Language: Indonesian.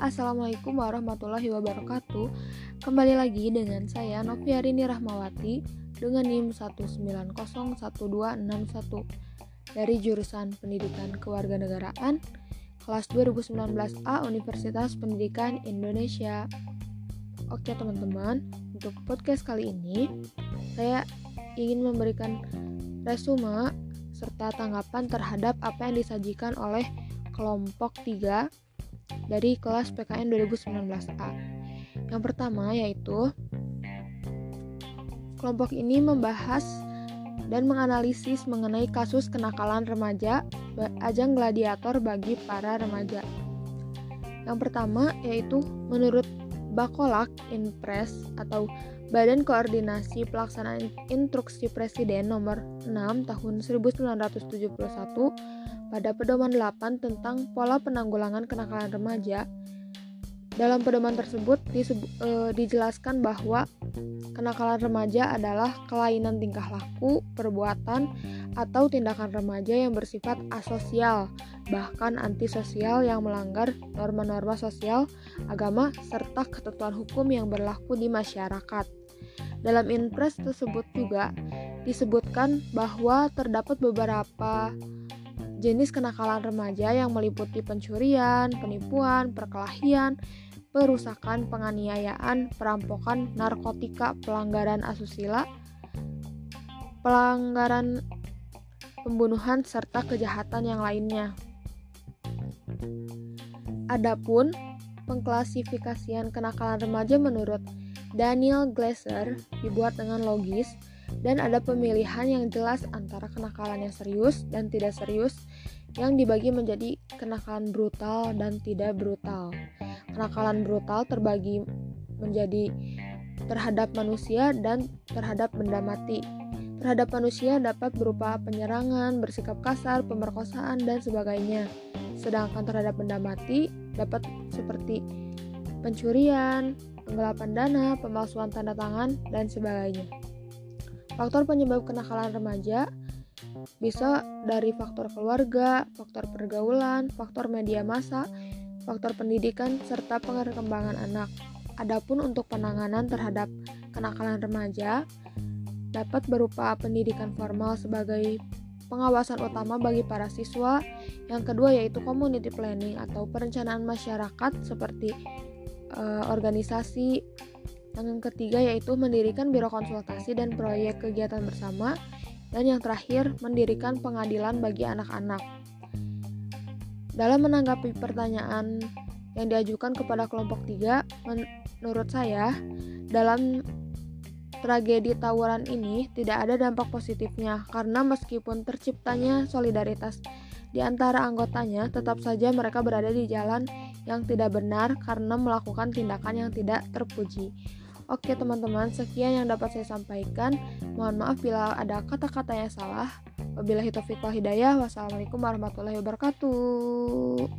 Assalamualaikum warahmatullahi wabarakatuh. Kembali lagi dengan saya Noviarini Rahmawati Dengan NIM 1901261 Dari jurusan Pendidikan Kewarganegaraan Kelas 2019A Universitas Pendidikan Indonesia. Oke teman-teman Untuk podcast kali ini Saya ingin memberikan resume serta tanggapan terhadap apa yang disajikan oleh kelompok 3 dari kelas PKN 2019A. Yang pertama yaitu kelompok ini membahas dan menganalisis mengenai kasus kenakalan remaja ajang gladiator bagi para remaja. Yang pertama yaitu menurut Bakolak Inpres atau Badan Koordinasi Pelaksanaan Instruksi Presiden nomor 6 tahun 1971 pada pedoman 8 tentang pola penanggulangan kenakalan remaja. Dalam pedoman tersebut e, dijelaskan bahwa kenakalan remaja adalah kelainan tingkah laku, perbuatan, atau tindakan remaja yang bersifat asosial, bahkan antisosial yang melanggar norma-norma sosial, agama, serta ketentuan hukum yang berlaku di masyarakat. Dalam impres tersebut juga disebutkan bahwa terdapat beberapa jenis kenakalan remaja yang meliputi pencurian, penipuan, perkelahian, perusakan, penganiayaan, perampokan, narkotika, pelanggaran asusila, pelanggaran pembunuhan, serta kejahatan yang lainnya. Adapun pengklasifikasian kenakalan remaja menurut Daniel Glaser dibuat dengan logis dan ada pemilihan yang jelas antara kenakalan yang serius dan tidak serius yang dibagi menjadi kenakalan brutal dan tidak brutal. Kenakalan brutal terbagi menjadi terhadap manusia dan terhadap benda mati. Terhadap manusia dapat berupa penyerangan, bersikap kasar, pemerkosaan, dan sebagainya. Sedangkan terhadap benda mati dapat seperti pencurian, penggelapan dana, pemalsuan tanda tangan, dan sebagainya. Faktor penyebab kenakalan remaja bisa dari faktor keluarga, faktor pergaulan, faktor media massa, faktor pendidikan, serta perkembangan anak. Adapun untuk penanganan terhadap kenakalan remaja dapat berupa pendidikan formal sebagai pengawasan utama bagi para siswa. Yang kedua yaitu community planning atau perencanaan masyarakat seperti uh, organisasi. Yang ketiga yaitu mendirikan biro konsultasi dan proyek kegiatan bersama. Dan yang terakhir, mendirikan pengadilan bagi anak-anak. Dalam menanggapi pertanyaan yang diajukan kepada kelompok 3, menurut saya, dalam tragedi tawuran ini tidak ada dampak positifnya karena meskipun terciptanya solidaritas di antara anggotanya, tetap saja mereka berada di jalan yang tidak benar karena melakukan tindakan yang tidak terpuji. Oke teman-teman, sekian yang dapat saya sampaikan. Mohon maaf bila ada kata-kata yang salah. Wabillahi taufiq wal hidayah. Wassalamualaikum warahmatullahi wabarakatuh.